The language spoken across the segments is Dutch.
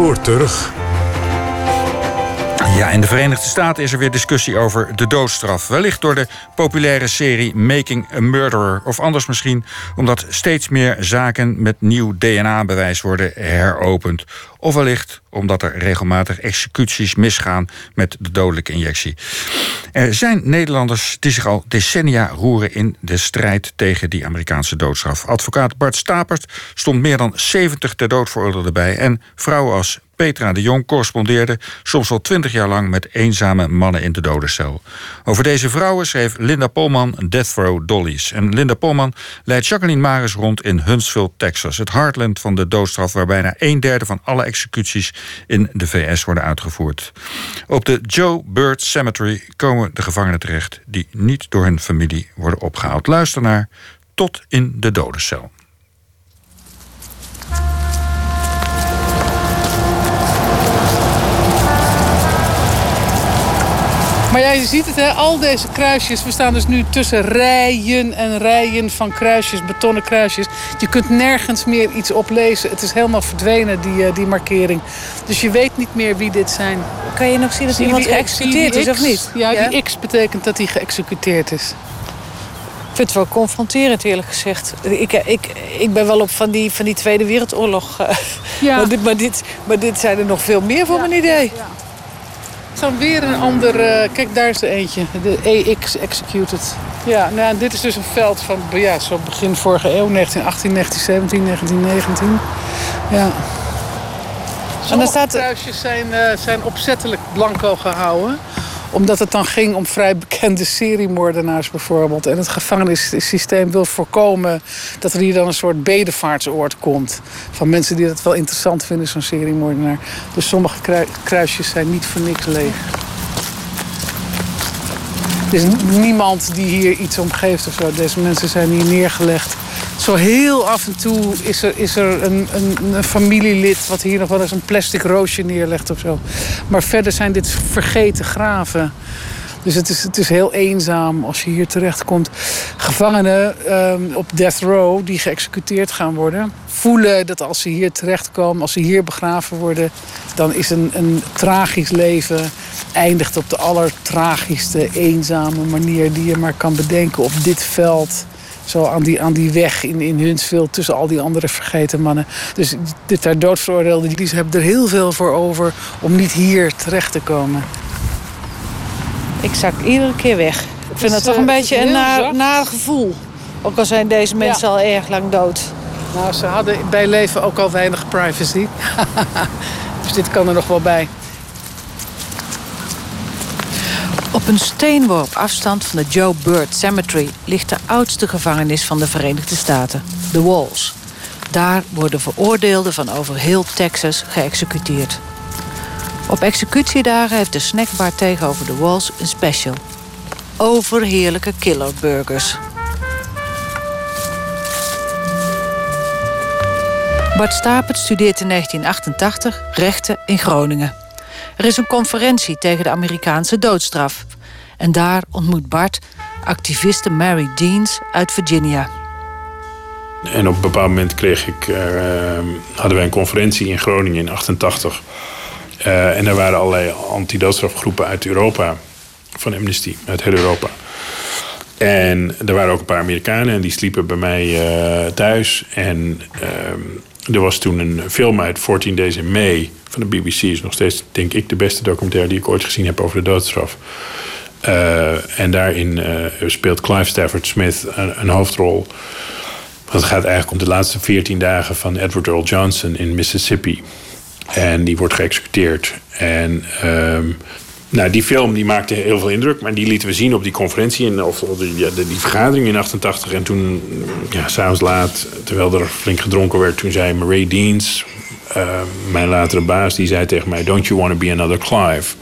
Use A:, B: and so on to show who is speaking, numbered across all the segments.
A: spoor terug.
B: Ja, in de Verenigde Staten is er weer discussie over de doodstraf. Wellicht door de populaire serie Making a Murderer. Of anders misschien omdat steeds meer zaken met nieuw DNA-bewijs worden heropend. Of wellicht omdat er regelmatig executies misgaan met de dodelijke injectie. Er zijn Nederlanders die zich al decennia roeren in de strijd tegen die Amerikaanse doodstraf. Advocaat Bart Stapert stond meer dan 70 ter dood veroordeelden bij. En vrouwen als Petra de Jong correspondeerde soms al twintig jaar lang met eenzame mannen in de dodencel. Over deze vrouwen schreef Linda Polman Death Row Dollies. En Linda Polman leidt Jacqueline Maris rond in Huntsville, Texas, het heartland van de doodstraf, waar bijna een derde van alle executies in de VS worden uitgevoerd. Op de Joe Bird Cemetery komen de gevangenen terecht die niet door hun familie worden opgehaald. Luister naar Tot in de dodencel.
C: Maar ja, je ziet het, hè, al deze kruisjes. We staan dus nu tussen rijen en rijen van kruisjes, betonnen kruisjes. Je kunt nergens meer iets oplezen. Het is helemaal verdwenen, die, eh, die markering. Dus je weet niet meer wie dit zijn.
D: Kan je nog zien dat iemand geëxecuteerd is of niet?
C: Ja, die X betekent dat hij geëxecuteerd is.
D: Ik vind het wel confronterend, eerlijk gezegd. Ik, ik, ik ben wel op van die, van die Tweede Wereldoorlog. Uh, ja. maar, dit, maar, dit, maar dit zijn er nog veel meer voor mijn idee. Ja
C: dan weer een ander... Uh, kijk, daar is er eentje. De EX Executed. Ja, nou, dit is dus een veld van ja, zo begin vorige eeuw. 1918, 1917, 1919. Ja. Sommige staat... kruisjes zijn, uh, zijn opzettelijk blanco gehouden omdat het dan ging om vrij bekende seriemoordenaars bijvoorbeeld. En het gevangenissysteem wil voorkomen dat er hier dan een soort bedevaartsoord komt. Van mensen die dat wel interessant vinden, zo'n seriemoordenaar. Dus sommige kruisjes zijn niet voor niks leeg. Er is niemand die hier iets om geeft of zo. Deze mensen zijn hier neergelegd zo heel af en toe is er, is er een, een, familielid... wat hier nog wel eens een plastic roosje neerlegt of zo. Maar verder zijn dit vergeten graven. Dus het is, het is heel eenzaam als je hier terechtkomt. Gevangenen ehm, op death row die geëxecuteerd gaan worden... voelen dat als ze hier terechtkomen, als ze hier begraven worden... dan is een, een tragisch leven eindigt op de allertragischste, eenzame manier... die je maar kan bedenken op dit veld... Zo aan die, aan die weg in, in Huntsville tussen al die andere vergeten mannen. Dus dit daar doodveroordeelden, die hebben er heel veel voor over om niet hier terecht te komen.
D: Ik zak iedere keer weg. Ik vind dat toch een eh, beetje een naar, naar gevoel. Ook al zijn deze mensen al erg lang dood.
C: Nou, ze hadden bij leven ook al weinig privacy. dus dit kan er nog wel bij.
D: Op een steenworp afstand van de Joe Bird Cemetery ligt de oudste gevangenis van de Verenigde Staten, The Walls. Daar worden veroordeelden van over heel Texas geëxecuteerd. Op executiedagen heeft de snackbar tegenover The Walls een special. Overheerlijke killerburgers. Bart Stapert studeert in 1988 rechten in Groningen. Er is een conferentie tegen de Amerikaanse doodstraf. En daar ontmoet Bart activiste Mary Deans uit Virginia.
E: En op een bepaald moment kreeg ik, uh, hadden wij een conferentie in Groningen in 88. Uh, en er waren allerlei anti-doodstrafgroepen uit Europa, van Amnesty, uit heel Europa. En er waren ook een paar Amerikanen en die sliepen bij mij uh, thuis. En ehm, er was toen een film uit 14 Days in May van de BBC. Is nog steeds, denk ik, de beste documentaire die ik ooit gezien heb over de doodstraf. Uh, en daarin uh, speelt Clive Stafford Smith een, een, hoofdrol. Het gaat eigenlijk om de laatste 14 dagen van Edward Earl Johnson in Mississippi. En die wordt geëxecuteerd. En um, nou, die film die maakte heel veel indruk, maar die lieten we zien op die conferentie in, of die, die, vergadering in 88. En toen, ja, s'avonds laat, terwijl er flink gedronken werd, toen zei Murray Deans, uh, mijn latere baas, die zei tegen mij: Don't you want to be another Clive?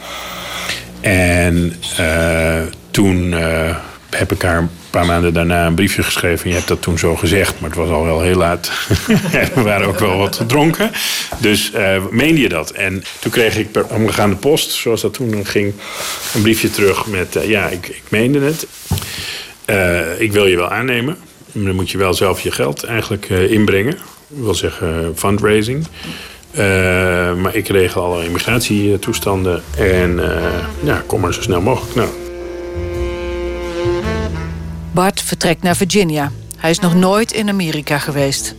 E: En uh, toen uh, heb ik haar een paar maanden daarna een briefje geschreven. Je hebt dat toen zo gezegd, maar het was al wel heel laat. we waren ook wel wat gedronken. Dus uh, meende je dat? En toen kreeg ik per omgegaande post, zoals dat toen ging, een briefje terug met: Ja, ik, ik meende het. Ik wil je wel aannemen. Dan moet je wel zelf je geld eigenlijk inbrengen. Ik wil zeggen fundraising. Maar ik regel alle immigratietoestanden. En ja, kom maar zo snel mogelijk. Nou.
D: Bart vertrekt naar Virginia. Hij is nog nooit in Amerika geweest.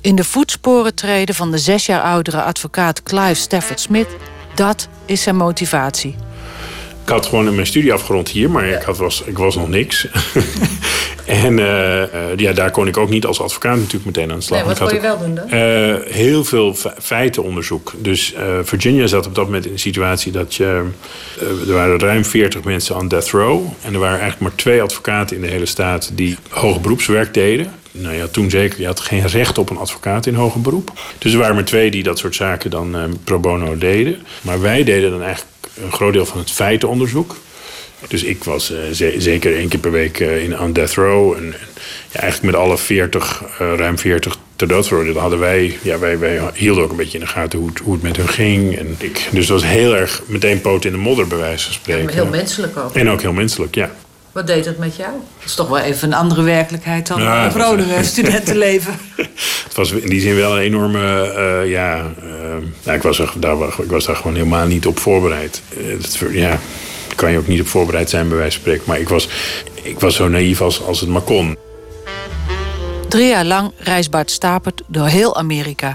D: In de voetsporen treden van de zes jaar oudere advocaat Clive Stafford Smith... dat is zijn motivatie.
E: Ik had gewoon mijn studie afgerond hier, maar ik, had, was, ik was nog niks. en uh, ja, daar kon ik ook niet als advocaat natuurlijk meteen aan de slag.
D: Nee, wat kon je wel doen dan?
E: Uh, heel veel feitenonderzoek. Dus Virginia zat op dat moment in de situatie dat je... er waren ruim 40 mensen aan death row. En er waren eigenlijk maar twee advocaten in de hele staat die hoog beroepswerk deden. Nou ja, toen zeker. Je had geen recht op een advocaat in hoger beroep. Dus er waren maar twee die dat soort zaken dan pro bono deden. Maar wij deden dan eigenlijk een groot deel van het feitenonderzoek. Dus ik was uh, zeker één keer per week uh, in, aan death row. En, ja, eigenlijk met alle 40, uh, ruim 40 ter dood veroordeeld hadden wij... Ja, wij, wij hielden ook een beetje in de gaten hoe het, hoe het met hun ging. En ik, dus dat was heel erg meteen poot in de modder, bij wijze van spreken.
D: Ja, heel menselijk ook.
E: En ook heel menselijk, ja.
D: Wat deed dat met jou? Dat is toch wel even een andere werkelijkheid dan ja, het vrolijke studentenleven.
E: het was in die zin wel een enorme... Uh, ja, uh, ik, was er, daar, ik was daar gewoon helemaal niet op voorbereid. Uh, ja, kan je ook niet op voorbereid zijn bij wijze van spreken. Maar ik was, ik was zo naïef als, als het maar kon.
D: Drie jaar lang reist Bart Stapert door heel Amerika.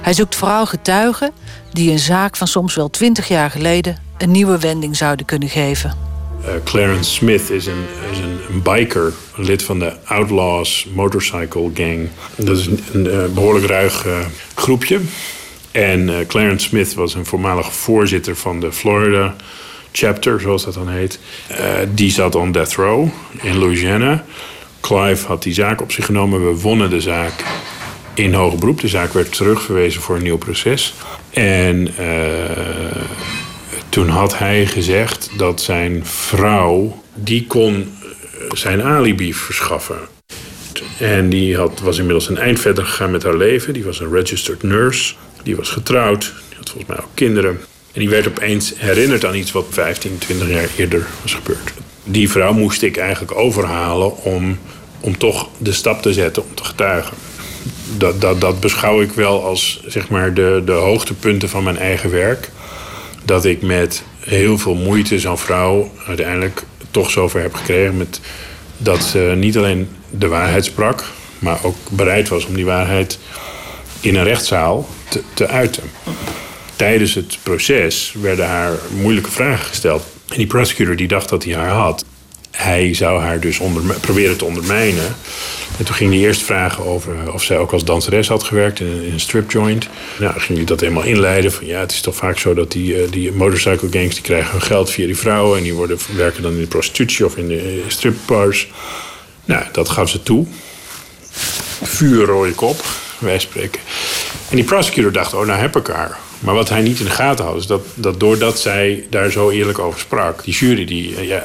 D: Hij zoekt vooral getuigen die een zaak van soms wel twintig jaar geleden... een nieuwe wending zouden kunnen geven.
E: Uh, Clarence Smith is een, is een, biker, lid van de Outlaws Motorcycle Gang. Dat is een, een behoorlijk ruig uh, groepje. En Clarence Smith was een voormalig voorzitter van de Florida chapter, zoals dat dan heet. die zat on death row in Louisiana. Clive had die zaak op zich genomen. We wonnen de zaak in hoger beroep. De zaak werd terugverwezen voor een nieuw proces. En toen had hij gezegd dat zijn vrouw, die kon eh, zijn alibi verschaffen. En die had, was inmiddels een eind verder gegaan met haar leven. Die was een registered nurse. Die was getrouwd. Die had volgens mij ook kinderen. En die werd opeens herinnerd aan iets wat 15, 20 jaar eerder was gebeurd. Die vrouw moest ik eigenlijk overhalen om, om toch de stap te zetten om te getuigen. Dat, dat, dat beschouw ik wel als zeg maar, de, de hoogtepunten van mijn eigen werk dat ik met heel veel moeite zo'n vrouw uiteindelijk toch zover heb gekregen met dat ze niet alleen de waarheid sprak, maar ook bereid was om die waarheid in een rechtszaal te, te uiten. Tijdens het proces werden haar moeilijke vragen gesteld. En die prosecutor die dacht dat hij haar had hij zou haar dus onder, proberen te ondermijnen. En toen ging hij eerst vragen over of zij ook als danseres had gewerkt in, in een strip joint. Nou, ging hij dat helemaal inleiden. Van ja, het is toch vaak zo dat die, uh, die motorcycle gangs die krijgen hun geld via die vrouwen. En die worden, werken dan in de prostitutie of in de stripbars. Nou, dat gaf ze toe. Vuurrode kop, wij spreken. En die prosecutor dacht, oh, nou heb ik haar. Maar wat hij niet in de gaten had, is dat, dat doordat zij daar zo eerlijk over sprak, die jury, die, ja,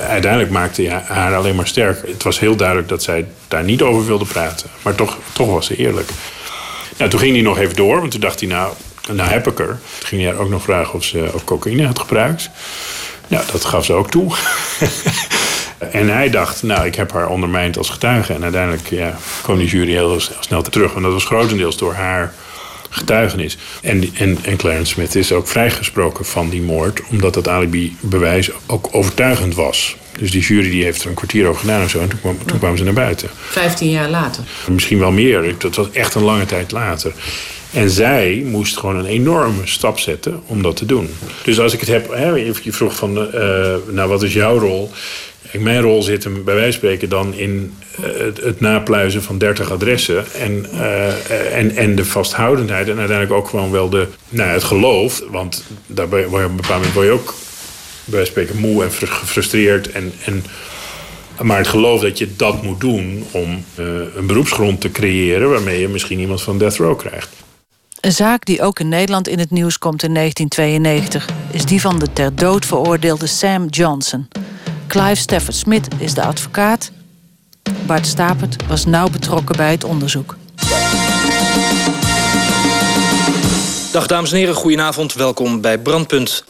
E: uiteindelijk maakte haar alleen maar sterker. Het was heel duidelijk dat zij daar niet over wilde praten. Maar toch, toch was ze eerlijk. Nou, toen ging hij nog even door, want toen dacht hij, nou, nou heb ik er. Toen ging hij ook nog vragen of ze of cocaïne had gebruikt. Nou, dat gaf ze ook toe. en hij dacht, nou, ik heb haar ondermijnd als getuige. En uiteindelijk ja, kwam die jury heel snel terug. Want dat was grotendeels door haar getuigenis. En, en, en Clarence Smith is ook vrijgesproken van die moord, omdat dat alibi-bewijs ook overtuigend was. Dus die jury die heeft er een kwartier over gedaan en zo. En toen, kwam, toen kwamen ze naar buiten.
D: Vijftien jaar later?
E: Misschien wel meer. Dat was echt een lange tijd later. En zij moest gewoon een enorme stap zetten om dat te doen. Dus als ik het heb, hè, je vroeg van, uh, nou wat is jouw rol? Mijn rol zit hem bij wijze van spreken dan in uh, het, napluizen van 30 adressen. En, uh, en, en de vasthoudendheid. En uiteindelijk ook gewoon wel de, nou, het geloof. Want daarbij word je op een bepaald moment word je ook bij wijze van spreken moe en gefrustreerd. En, en, maar het geloof dat je dat moet doen om uh, een beroepsgrond te creëren... waarmee je misschien iemand van death row krijgt.
D: Een zaak die ook in Nederland in het nieuws komt in 1992... is die van de ter dood veroordeelde Sam Johnson... Clive Stafford Smith is de advocaat. Bart Stapert was nauw betrokken bij het onderzoek.
A: Dag dames en heren, goedenavond. Welkom bij Brandpunt.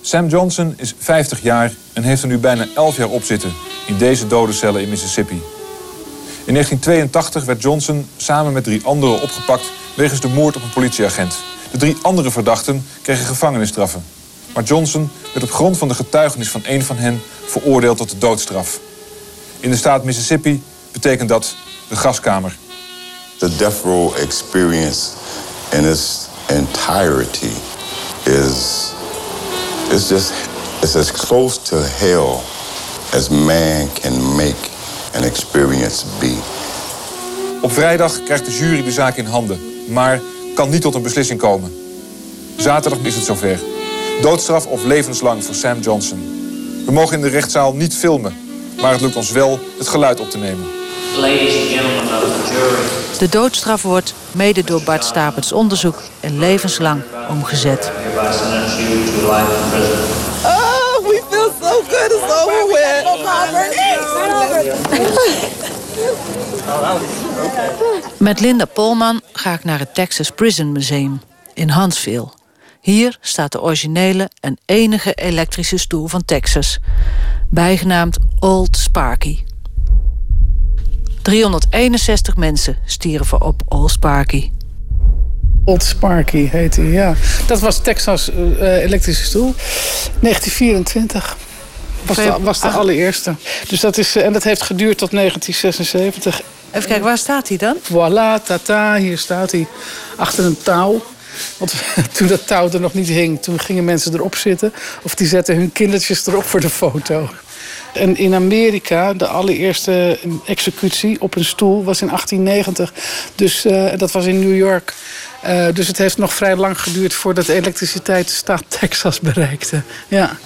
F: Sam Johnson is 50 jaar en heeft er nu bijna 11 jaar op zitten in deze dodencellen in Mississippi. In 1982 werd Johnson samen met drie anderen opgepakt wegens de moord op een politieagent. De drie andere verdachten kregen gevangenisstraffen. Maar Johnson werd op grond van de getuigenis van één van hen veroordeeld tot de doodstraf. In de staat Mississippi betekent dat de gaskamer.
G: The death row experience in its entirety is it's just it's as close to hell as man can make an experience be.
F: Op vrijdag krijgt de jury de zaak in handen, maar kan niet tot een beslissing komen. Zaterdag is het zover. Doodstraf of levenslang voor Sam Johnson. We mogen in de rechtszaal niet filmen, maar het lukt ons wel het geluid op te nemen.
D: De doodstraf wordt, mede door Bart Stapens onderzoek, en levenslang omgezet.
H: Oh, we feel so good. It's over with.
D: Met Linda Polman ga ik naar het Texas Prison Museum in Huntsville. Hier staat de originele en enige elektrische stoel van Texas, bijgenaamd Old Sparky. 361 mensen stierven op Old Sparky.
C: Old Sparky heette hij, ja. Dat was Texas uh, elektrische stoel. 1924 was de, was de allereerste. Dus dat is, en dat heeft geduurd tot 1976.
D: Even kijken, waar staat hij dan?
C: Voilà, tata, hier staat hij. Achter een touw. Want toen dat touw er nog niet hing, toen gingen mensen erop zitten. Of die zetten hun kindertjes erop voor de foto. En in Amerika, de allereerste executie op een stoel was in 1890. Dus uh, dat was in New York. Uh, dus het heeft nog vrij lang geduurd voordat elektriciteit de staat Texas bereikte. Ja.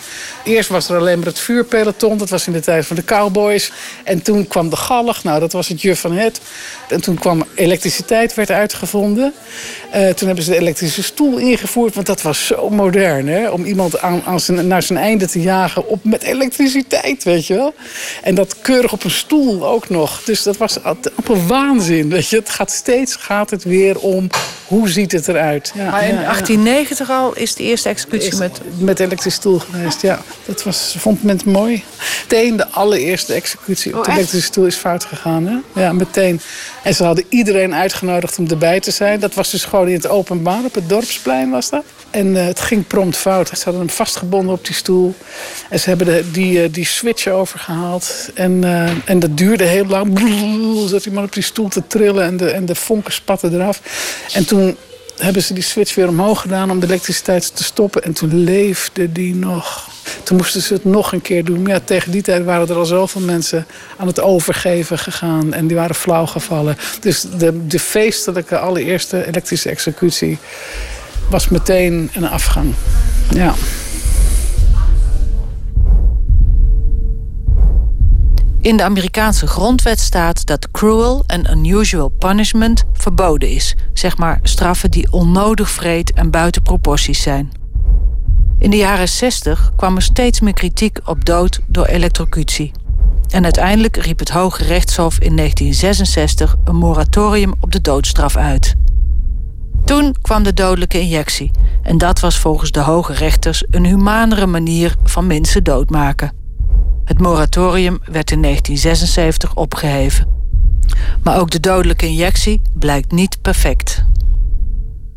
C: Eerst was er alleen maar het vuurpeloton, dat was in de tijd van de cowboys. En toen kwam de galg, nou dat was het juf van het. En toen kwam elektriciteit, werd uitgevonden. Uh, toen hebben ze de elektrische stoel ingevoerd, want dat was zo modern. Hè? Om iemand aan, aan zijn, naar zijn einde te jagen op, met elektriciteit, weet je wel. En dat keurig op een stoel ook nog. Dus dat was op een waanzin, weet je. Het gaat steeds gaat het weer om hoe ziet het eruit.
D: Ja, maar in ja, 1890 al is de eerste executie met...
C: Met elektrische stoel geweest, ja. Dat was, vond men mooi. Meteen de allereerste executie op de oh, elektrische stoel is fout gegaan. Hè? Ja, meteen. En ze hadden iedereen uitgenodigd om erbij te zijn. Dat was dus gewoon in het openbaar, op het dorpsplein was dat. En uh, het ging prompt fout. Ze hadden hem vastgebonden op die stoel. En ze hebben de, die, uh, die switch overgehaald. En, uh, en dat duurde heel lang. Brrr, zat iemand op die stoel te trillen en de, en de vonken spatten eraf. En toen hebben ze die switch weer omhoog gedaan om de elektriciteit te stoppen. En toen leefde die nog. Toen moesten ze het nog een keer doen. Ja, tegen die tijd waren er al zoveel mensen aan het overgeven gegaan. En die waren flauw gevallen. Dus de, de feestelijke allereerste elektrische executie was meteen een afgang. Ja.
D: In de Amerikaanse grondwet staat dat cruel and unusual punishment verboden is. Zeg maar straffen die onnodig vreed en buiten proporties zijn. In de jaren 60 kwam er steeds meer kritiek op dood door elektrocutie. En uiteindelijk riep het Hoge Rechtshof in 1966 een moratorium op de doodstraf uit. Toen kwam de dodelijke injectie. En dat was volgens de hoge rechters een humanere manier van mensen doodmaken. Het moratorium werd in 1976 opgeheven. Maar ook de dodelijke injectie blijkt niet perfect.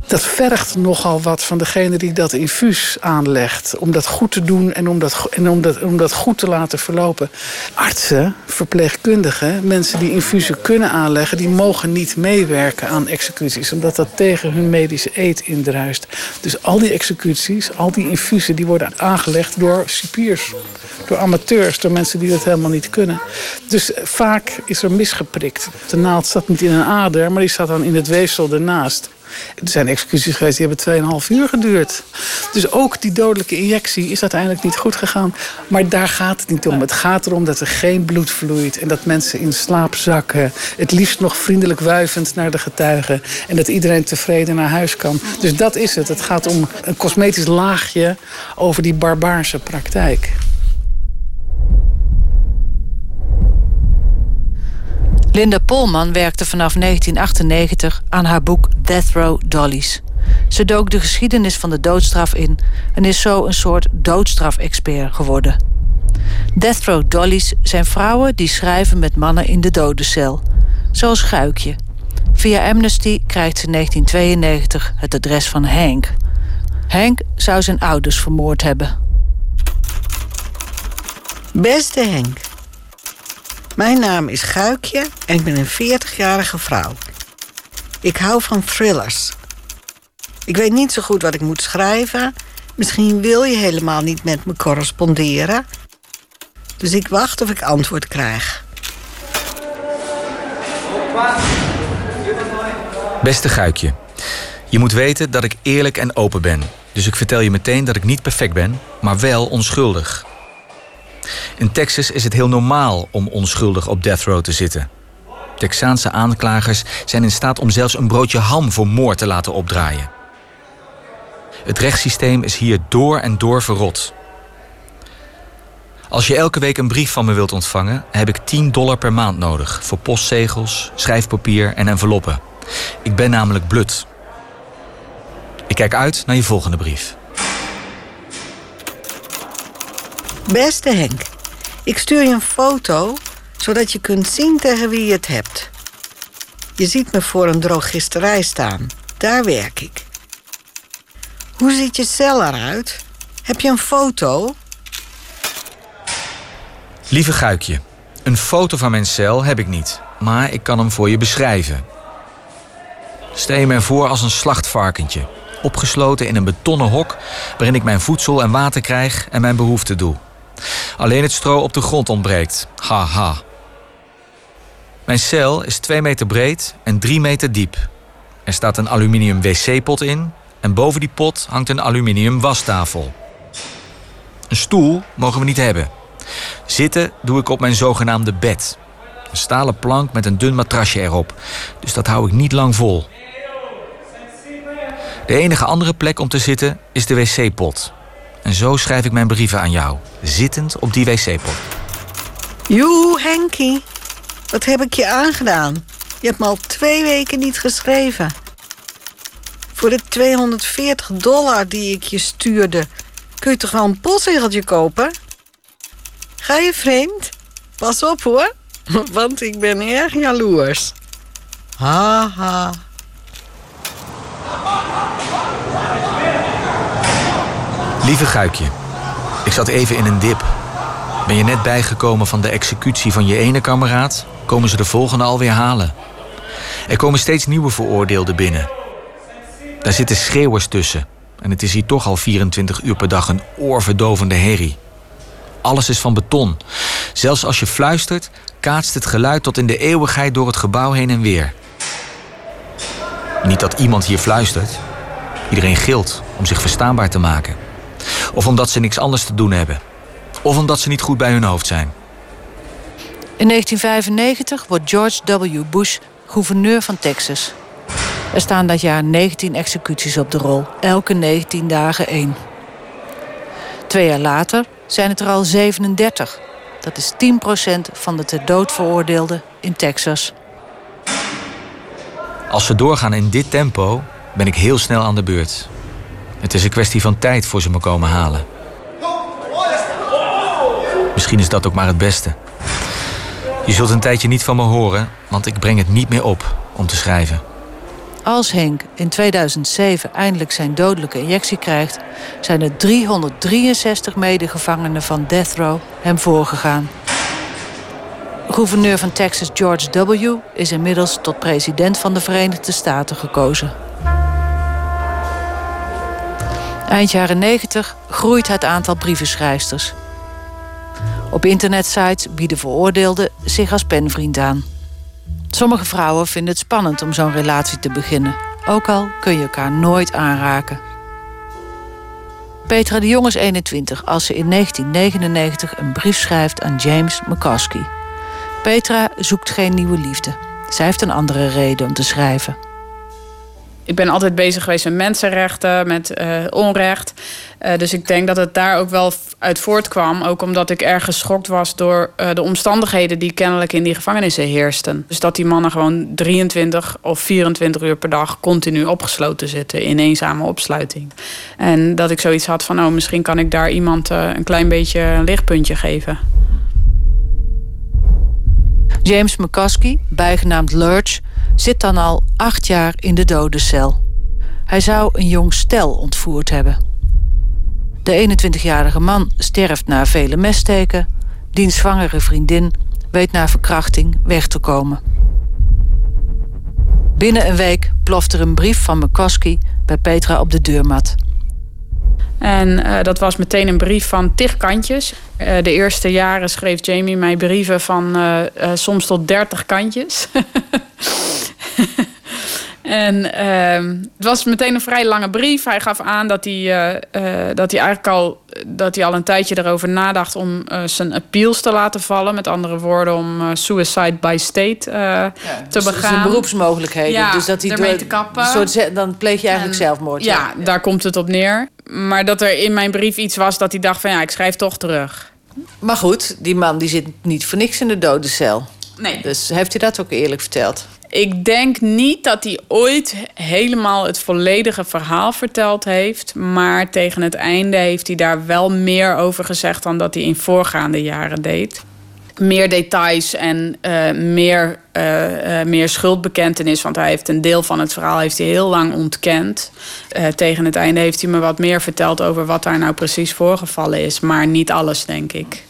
C: Dat vergt nogal wat van degene die dat infuus aanlegt. Om dat goed te doen en om dat, en om dat, om dat goed te laten verlopen. Artsen, verpleegkundigen, mensen die infusen kunnen aanleggen... die mogen niet meewerken aan executies. Omdat dat tegen hun medische eet indruist. Dus al die executies, al die infusen... die worden aangelegd door cipiers. Door amateurs, door mensen die dat helemaal niet kunnen. Dus vaak is er misgeprikt. De naald zat niet in een ader, maar die zat dan in het weefsel ernaast. Er zijn executies geweest die hebben 2,5 uur geduurd. Dus ook die dodelijke injectie is uiteindelijk niet goed gegaan. Maar daar gaat het niet om. Het gaat erom dat er geen bloed vloeit en dat mensen in slaap zakken. Het liefst nog vriendelijk wuivend naar de getuigen. En dat iedereen tevreden naar huis kan. Dus dat is het. Het gaat om een cosmetisch laagje over die barbaarse praktijk.
D: Linda Polman werkte vanaf 1998 aan haar boek Death Row Dollies. Ze dook de geschiedenis van de doodstraf in en is zo een soort doodstrafexpert geworden. Death Row Dollies zijn vrouwen die schrijven met mannen in de dodencel. zoals Guikje. Via Amnesty krijgt ze in 1992 het adres van Henk. Henk zou zijn ouders vermoord hebben.
I: Beste Henk, mijn naam is Guikje en ik ben een 40-jarige vrouw. Ik hou van thrillers. Ik weet niet zo goed wat ik moet schrijven. Misschien wil je helemaal niet met me corresponderen. Dus ik wacht of ik antwoord krijg.
J: Beste Guikje, je moet weten dat ik eerlijk en open ben. Dus ik vertel je meteen dat ik niet perfect ben, maar wel onschuldig. In Texas is het heel normaal om onschuldig op death row te zitten. Texaanse aanklagers zijn in staat om zelfs een broodje ham voor moord te laten opdraaien. Het rechtssysteem is hier door en door verrot. Als je elke week een brief van me wilt ontvangen, heb ik 10 dollar per maand nodig voor postzegels, schrijfpapier en enveloppen. Ik ben namelijk blut. Ik kijk uit naar je volgende brief.
I: Beste Henk, ik stuur je een foto zodat je kunt zien tegen wie je het hebt. Je ziet me voor een drogisterij staan. Daar werk ik. Hoe ziet je cel eruit? Heb je een foto?
J: Lieve Guikje, een foto van mijn cel heb ik niet, maar ik kan hem voor je beschrijven. Stel je me voor als een slachtvarkentje, opgesloten in een betonnen hok waarin ik mijn voedsel en water krijg en mijn behoeften doe. Alleen het stro op de grond ontbreekt. Haha. Mijn cel is 2 meter breed en 3 meter diep. Er staat een aluminium wc-pot in en boven die pot hangt een aluminium wastafel. Een stoel mogen we niet hebben. Zitten doe ik op mijn zogenaamde bed. Een stalen plank met een dun matrasje erop. Dus dat hou ik niet lang vol. De enige andere plek om te zitten is de wc-pot. En zo schrijf ik mijn brieven aan jou, zittend op die wc-pot.
I: Joe, Henkie. Wat heb ik je aangedaan? Je hebt me al twee weken niet geschreven. Voor de 240 dollar die ik je stuurde... kun je toch wel een postzegeltje kopen? Ga je vreemd? Pas op hoor, want ik ben erg jaloers. Haha. Ha.
J: Lieve Guikje, ik zat even in een dip. Ben je net bijgekomen van de executie van je ene kameraad, komen ze de volgende alweer halen. Er komen steeds nieuwe veroordeelden binnen. Daar zitten schreeuwers tussen. En het is hier toch al 24 uur per dag een oorverdovende herrie. Alles is van beton. Zelfs als je fluistert, kaatst het geluid tot in de eeuwigheid door het gebouw heen en weer. Niet dat iemand hier fluistert. Iedereen gilt om zich verstaanbaar te maken. Of omdat ze niks anders te doen hebben. Of omdat ze niet goed bij hun hoofd zijn.
D: In 1995 wordt George W. Bush gouverneur van Texas. Er staan dat jaar 19 executies op de rol, elke 19 dagen één. Twee jaar later zijn het er al 37. Dat is 10% van de ter dood veroordeelden in Texas.
J: Als ze doorgaan in dit tempo, ben ik heel snel aan de beurt. Het is een kwestie van tijd voor ze me komen halen. Misschien is dat ook maar het beste. Je zult een tijdje niet van me horen, want ik breng het niet meer op om te schrijven.
D: Als Henk in 2007 eindelijk zijn dodelijke injectie krijgt, zijn er 363 medegevangenen van Death Row hem voorgegaan. Gouverneur van Texas George W. is inmiddels tot president van de Verenigde Staten gekozen. Eind jaren 90 groeit het aantal brievenschrijfsters. Op internetsites bieden veroordeelden zich als penvriend aan. Sommige vrouwen vinden het spannend om zo'n relatie te beginnen, ook al kun je elkaar nooit aanraken. Petra de Jong is 21 als ze in 1999 een brief schrijft aan James McCoskey. Petra zoekt geen nieuwe liefde. Zij heeft een andere reden om te schrijven
K: ik ben altijd bezig geweest met mensenrechten, met uh, onrecht. Uh, dus ik denk dat het daar ook wel uit voortkwam. Ook omdat ik erg geschokt was door uh, de omstandigheden die kennelijk in die gevangenissen heersten. Dus dat die mannen gewoon 23 of 24 uur per dag continu opgesloten zitten in eenzame opsluiting. En dat ik zoiets had van, oh, misschien kan ik daar iemand een klein beetje een lichtpuntje geven.
D: James McCaskey, bijgenaamd Lurch, zit dan al acht jaar in de dodencel. Hij zou een jong stel ontvoerd hebben. De 21-jarige man sterft na vele messteken. Diens zwangere vriendin weet na verkrachting weg te komen. Binnen een week ploft er een brief van McCoskey bij Petra op de deurmat.
K: En uh, dat was meteen een brief van tig kantjes. Uh, de eerste jaren schreef Jamie mij brieven van uh, soms tot 30 kantjes. En uh, het was meteen een vrij lange brief. Hij gaf aan dat hij, uh, uh, dat hij eigenlijk al, dat hij al een tijdje erover nadacht om uh, zijn appeals te laten vallen. Met andere woorden, om suicide by state ja, te dus begaan.
D: Zijn beroepsmogelijkheden.
K: Ja,
D: dus dat hij
K: ermee te kappen.
D: Soort, dan pleeg je eigenlijk en, zelfmoord.
K: Ja, ja, daar komt het op neer. Maar dat er in mijn brief iets was dat hij dacht van ja, ik schrijf toch terug.
D: Maar goed, die man die zit niet voor niks in de dodencel.
K: Nee.
D: Dus heeft hij dat ook eerlijk verteld?
K: Ik denk niet dat hij ooit helemaal het volledige verhaal verteld heeft. Maar tegen het einde heeft hij daar wel meer over gezegd dan dat hij in voorgaande jaren deed. Meer details en uh, meer, uh, meer schuldbekentenis. Want hij heeft een deel van het verhaal heeft hij heel lang ontkend. tegen het einde heeft hij me wat meer verteld over wat daar nou precies voorgevallen is. Maar niet alles, denk ik.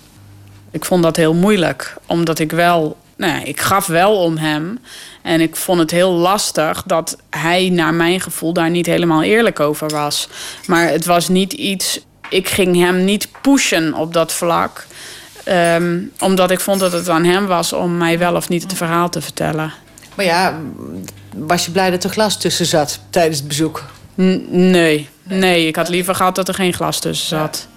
K: Ik vond dat heel moeilijk, omdat ik wel nou ja, ik gaf wel om hem. En ik vond het heel lastig dat hij, naar mijn gevoel, daar niet helemaal eerlijk over was. Maar het was niet iets. Ik ging hem niet pushen op dat vlak. Um, omdat ik vond dat het aan hem was om mij wel of niet het verhaal te vertellen.
D: Maar ja, was je blij dat er glas tussen zat tijdens het bezoek?
K: N nee. nee, ik had liever gehad dat er geen glas tussen zat.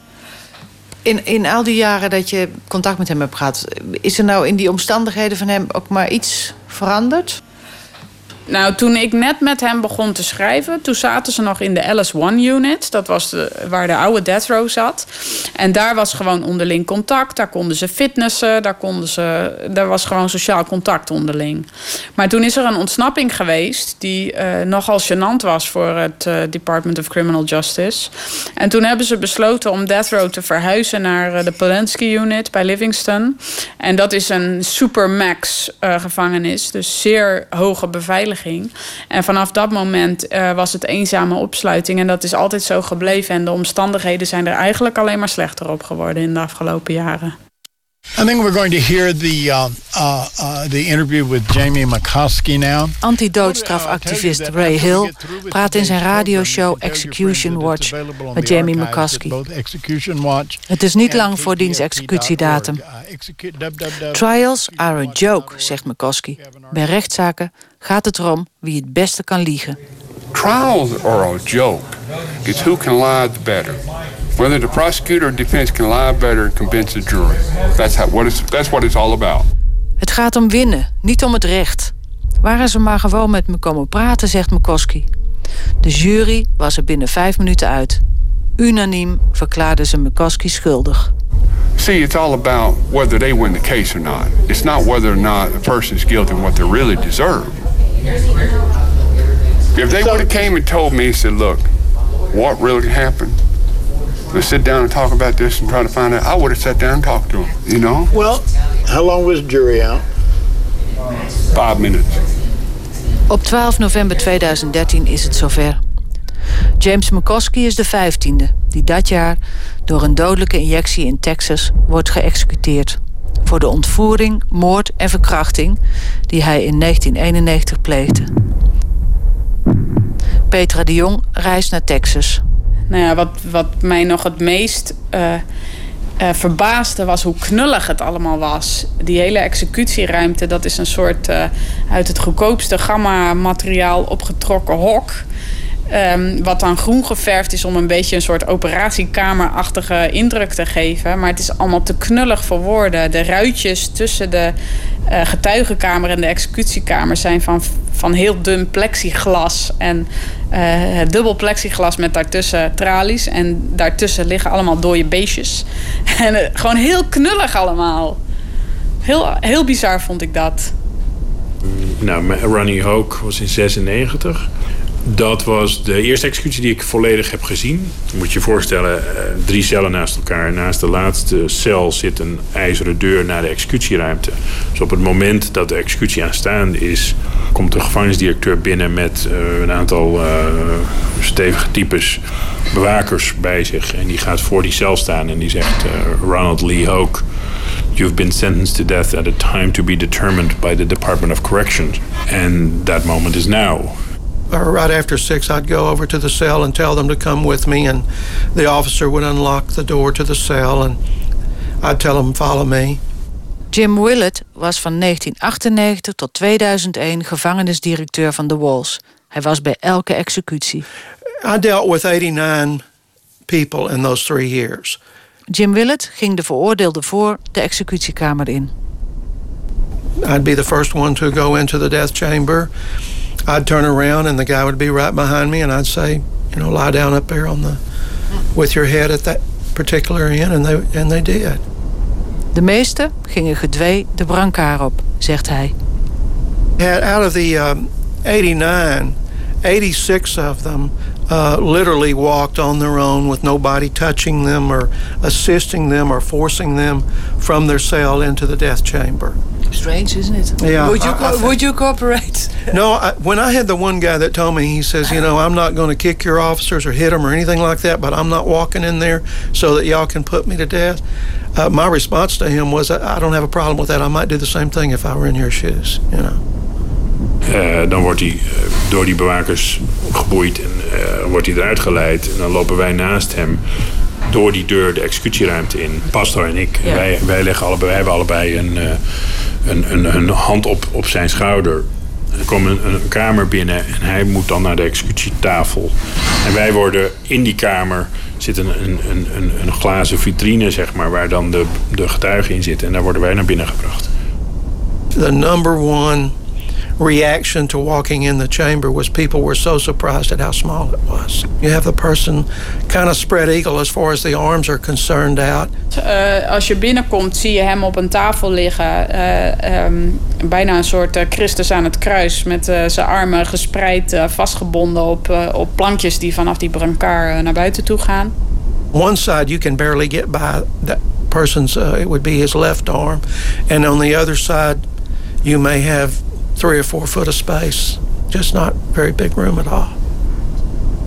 D: In, in al die jaren dat je contact met hem hebt gehad... is er nou in die omstandigheden van hem ook maar iets veranderd?
K: Nou, toen ik net met hem begon te schrijven... toen zaten ze nog in de LS1-unit. Dat was de, waar de oude Death Row zat. En daar was gewoon onderling contact. Daar konden ze fitnessen. Daar, konden ze, daar was gewoon sociaal contact onderling. Maar toen is er een ontsnapping geweest... die uh, nogal gênant was voor het uh, Department of Criminal Justice. En toen hebben ze besloten om Death Row te verhuizen... naar uh, de Polanski-unit bij Livingston. En dat is een supermax gevangenis. Dus zeer hoge beveiliging. En vanaf dat moment uh, was het eenzame opsluiting. En dat is altijd zo gebleven. En de omstandigheden zijn er eigenlijk alleen maar slechter op geworden in de afgelopen jaren.
L: I think we're going to hear the, uh, uh, uh, the interview with Jamie McCoskey now.
D: Antidoodstrafactivist Ray Hill praat in zijn radioshow Execution Watch met Jamie McCoskey. Het is niet lang voor diens executiedatum. Trials are a joke, zegt McCoskey. Bij rechtszaken gaat het erom wie het beste kan liegen.
M: Trials are a joke. It's who can lie the better. Whether the prosecutor or defense can lie better and convince the jury. That's, how, what it's, that's what it's all about.
D: Het gaat om winnen, niet om het recht. Waren ze maar gewoon met me komen praten, zegt McCoskey. De jury was er binnen vijf minuten uit. Unaniem verklaarden ze McCoskey schuldig.
M: See, it's all about whether they win the case or not. It's not whether or not a person is guilty and what they really deserve. If they would have came and told me and said, look, what really happened? Let's sit down and talk about this and try to find out. I would have sat down and talked to them, you know?
L: Well, how long was the jury out?
M: Five minutes.
D: Op 12 november 2013 is het zover. James McCoskey is de vijftiende die dat jaar door een dodelijke injectie in Texas wordt geëxecuteerd. Voor de ontvoering, moord en verkrachting die hij in 1991 pleegde. Petra de Jong reist naar Texas.
K: Nou ja, wat, wat mij nog het meest uh, uh, verbaasde was hoe knullig het allemaal was. Die hele executieruimte, dat is een soort uh, uit het goedkoopste gamma-materiaal opgetrokken hok. Um, wat dan groen geverfd is om een beetje een soort operatiekamerachtige indruk te geven. Maar het is allemaal te knullig voor woorden. De ruitjes tussen de uh, getuigenkamer en de executiekamer zijn van, van heel dun plexiglas. En het dubbel plexiglas met daartussen tralies. En daartussen liggen allemaal dode beestjes. En uh, gewoon heel knullig allemaal. Heel, heel bizar vond ik dat.
E: Nou, Ronnie Hoke was in 96. Dat was de eerste executie die ik volledig heb gezien. Je moet je voorstellen, eh, drie cellen naast elkaar. Naast de laatste cel zit een ijzeren deur naar de executieruimte. Dus op het moment dat de executie aanstaande is... komt de gevangenisdirecteur binnen met uh, een aantal uh, stevige types bewakers bij zich. En die gaat voor die cel staan en die zegt... Ronald Lee Hoke, you've been sentenced to death at a time to be determined by the Department of Corrections. And that moment is now.
N: Or right after six, I'd go over to the cell and tell them to come with me, and the officer would unlock the door to the cell, and I'd tell them follow me.
D: Jim Willett was van 1998 tot 2001 gevangenisdirecteur van The Walls. Hij was bij elke executie.
N: I dealt with 89 people in those three years.
D: Jim Willett ging de veroordeelde voor de executiekamer in.
N: I'd be the first one to go into the death chamber. I'd turn around and the guy would be right behind me, and I'd say, you know, lie down up there on the with your head at that particular end, and they and they did.
D: De meeste gingen gedwee de brancard op, zegt hij.
N: Out of the um, 89, 86 of them uh, literally walked on their own with nobody touching them or assisting them or forcing them from their cell into the death chamber.
D: Strange, isn't it?
N: Yeah.
D: Would you,
N: I- I think-
D: would you cooperate?
N: No, I, when I had the one guy that told me, he says, you know, I'm not going to kick your officers or hit them or anything like that, but I'm not walking in there so that y'all can put me to death. Uh, my response to him was, I, I don't have a problem with that. I might do the same thing if I were in your shoes, you know.
E: Eh, dan wordt hij eh, door die bewakers geboeid en eh, wordt hij eruit geleid. En dan lopen wij naast hem door die deur de executieruimte in. Pastor en ik.
O: Ja.
E: Wij, wij, leggen allebei, wij hebben allebei een, eh, een, een, een hand op, op zijn schouder. Er komt een, kamer binnen en hij moet dan naar de executietafel. En wij worden in die kamer zit een, een, een, een, een glazen vitrine, zeg maar, waar dan de, de getuigen in zitten. En daar worden wij naar binnen gebracht.
N: The number one reaction to walking in the chamber was people were so surprised at how small it was. You have the person kind of spread eagle as far as the arms are concerned out.
K: Eh, als je binnenkomt zie je hem op een tafel liggen. eh, ehm, bijna een soort eh, Christus aan het kruis. Met zijn armen gespreid, vastgebonden op, op plankjes die vanaf die brancard naar buiten toe gaan.
N: One side you can barely get by that person's, uh, it would be his left arm. And on the other side, you may have three or four foot of space. Just not very big room at all.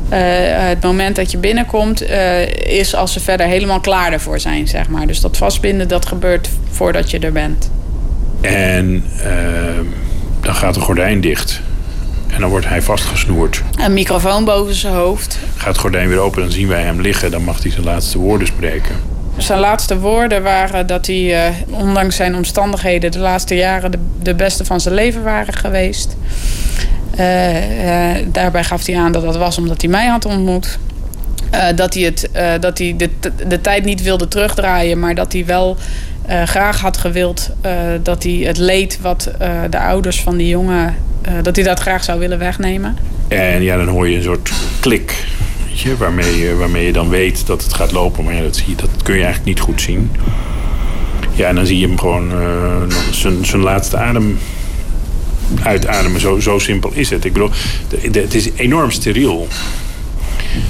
K: Eh, het moment dat je binnenkomt eh, is als ze verder helemaal klaar ervoor zijn, zeg maar. Dus dat vastbinden, dat gebeurt voordat je er bent.
E: En ehm, dan gaat de gordijn dicht. En dan wordt hij vastgesnoerd.
K: Een microfoon boven zijn hoofd.
E: Gaat het gordijn weer open, dan zien wij hem liggen. Dan mag hij zijn laatste woorden spreken.
K: Zijn laatste woorden waren dat hij, eh, ondanks zijn omstandigheden, de laatste jaren de, beste van zijn leven waren geweest. Eh, eh, daarbij gaf hij aan dat dat was omdat hij mij had ontmoet. Dat hij, het, dat hij de, de tijd niet wilde terugdraaien, maar dat hij wel graag had gewild dat hij het leed wat de ouders van die jongen, dat hij dat graag zou willen wegnemen.
E: En ja, dan hoor je een soort klik. Waarmee, waarmee je dan weet dat het gaat lopen. Maar dat, zie je, dat kun je eigenlijk niet goed zien. Ja, en dan zie je hem gewoon nog zijn, laatste adem uitademen. Zo, zo simpel is het. Ik bedoel, het is enorm steriel.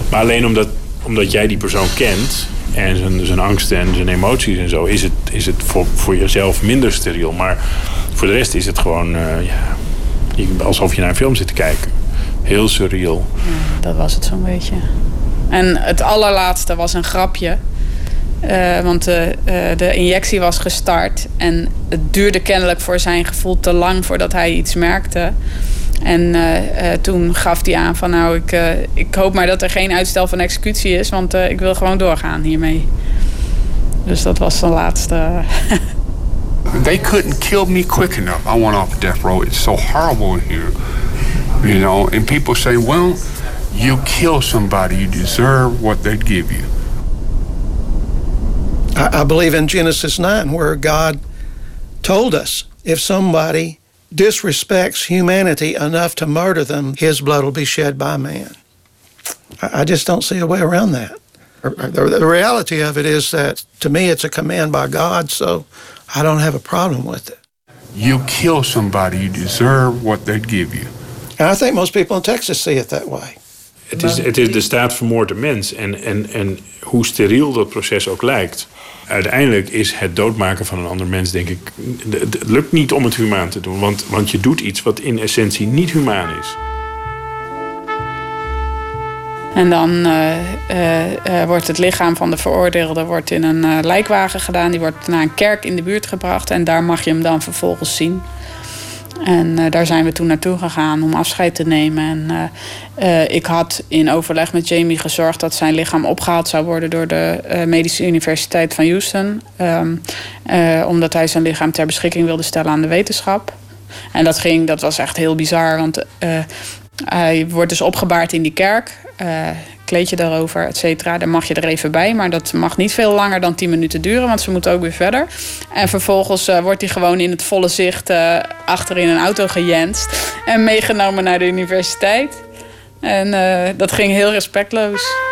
E: Maar alleen omdat, omdat jij die persoon kent... en zijn, zijn angsten en zijn emoties en zo... is het, is het voor, voor jezelf minder steriel. Maar voor de rest is het gewoon... eh, ja, alsof je naar een film zit te kijken. Heel surreal.
K: Dat was het zo'n beetje. En het allerlaatste was een grapje. Eh, want eh, eh, de injectie was gestart. En het duurde kennelijk voor zijn gevoel te lang voordat hij iets merkte. En eh, eh, toen gaf hij aan van nou, ik, eh, ik hoop maar dat er geen uitstel van executie is. Want eh, ik wil gewoon doorgaan hiermee. Dus dat was zijn laatste.
M: They couldn't kill me quick enough. I went off death row. It's so horrible here. You know, and people say, well, you kill somebody, you deserve what they give you.
N: I, I believe in Genesis 9, where God told us if somebody disrespects humanity enough to murder them, his blood will be shed by man. I, I just don't see a way around that. The, the reality of it is that to me it's a command by God, so I don't have a problem with it.
M: You kill somebody, you deserve what they give you.
N: And I think most people in Texas see it that way.
E: Het is, het is de staat vermoord een mens. En, en, en hoe steriel dat proces ook lijkt. Uiteindelijk is het doodmaken van een ander mens, denk ik. Het lukt niet om het humaan te doen. Want, want je doet iets wat in essentie niet humaan is.
K: En dan uh, uh, wordt het lichaam van de veroordeelde wordt in een uh, lijkwagen gedaan. Die wordt naar een kerk in de buurt gebracht. En daar mag je hem dan vervolgens zien. En daar zijn we toen naartoe gegaan om afscheid te nemen. En ik had in overleg met Jamie gezorgd dat zijn lichaam opgehaald zou worden door de Medische Universiteit van Houston. Um, omdat hij zijn lichaam ter beschikking wilde stellen aan de wetenschap. En dat ging, dat was echt heel bizar. Want hij wordt dus opgebaard in die kerk. Kleedje daarover, et cetera. Dan mag je er even bij. Maar dat mag niet veel langer dan 10 minuten duren, want ze moeten ook weer verder. En vervolgens uh, wordt hij gewoon in het volle zicht uh, achter in een auto gejenst. En meegenomen naar de universiteit. En dat ging heel respectloos.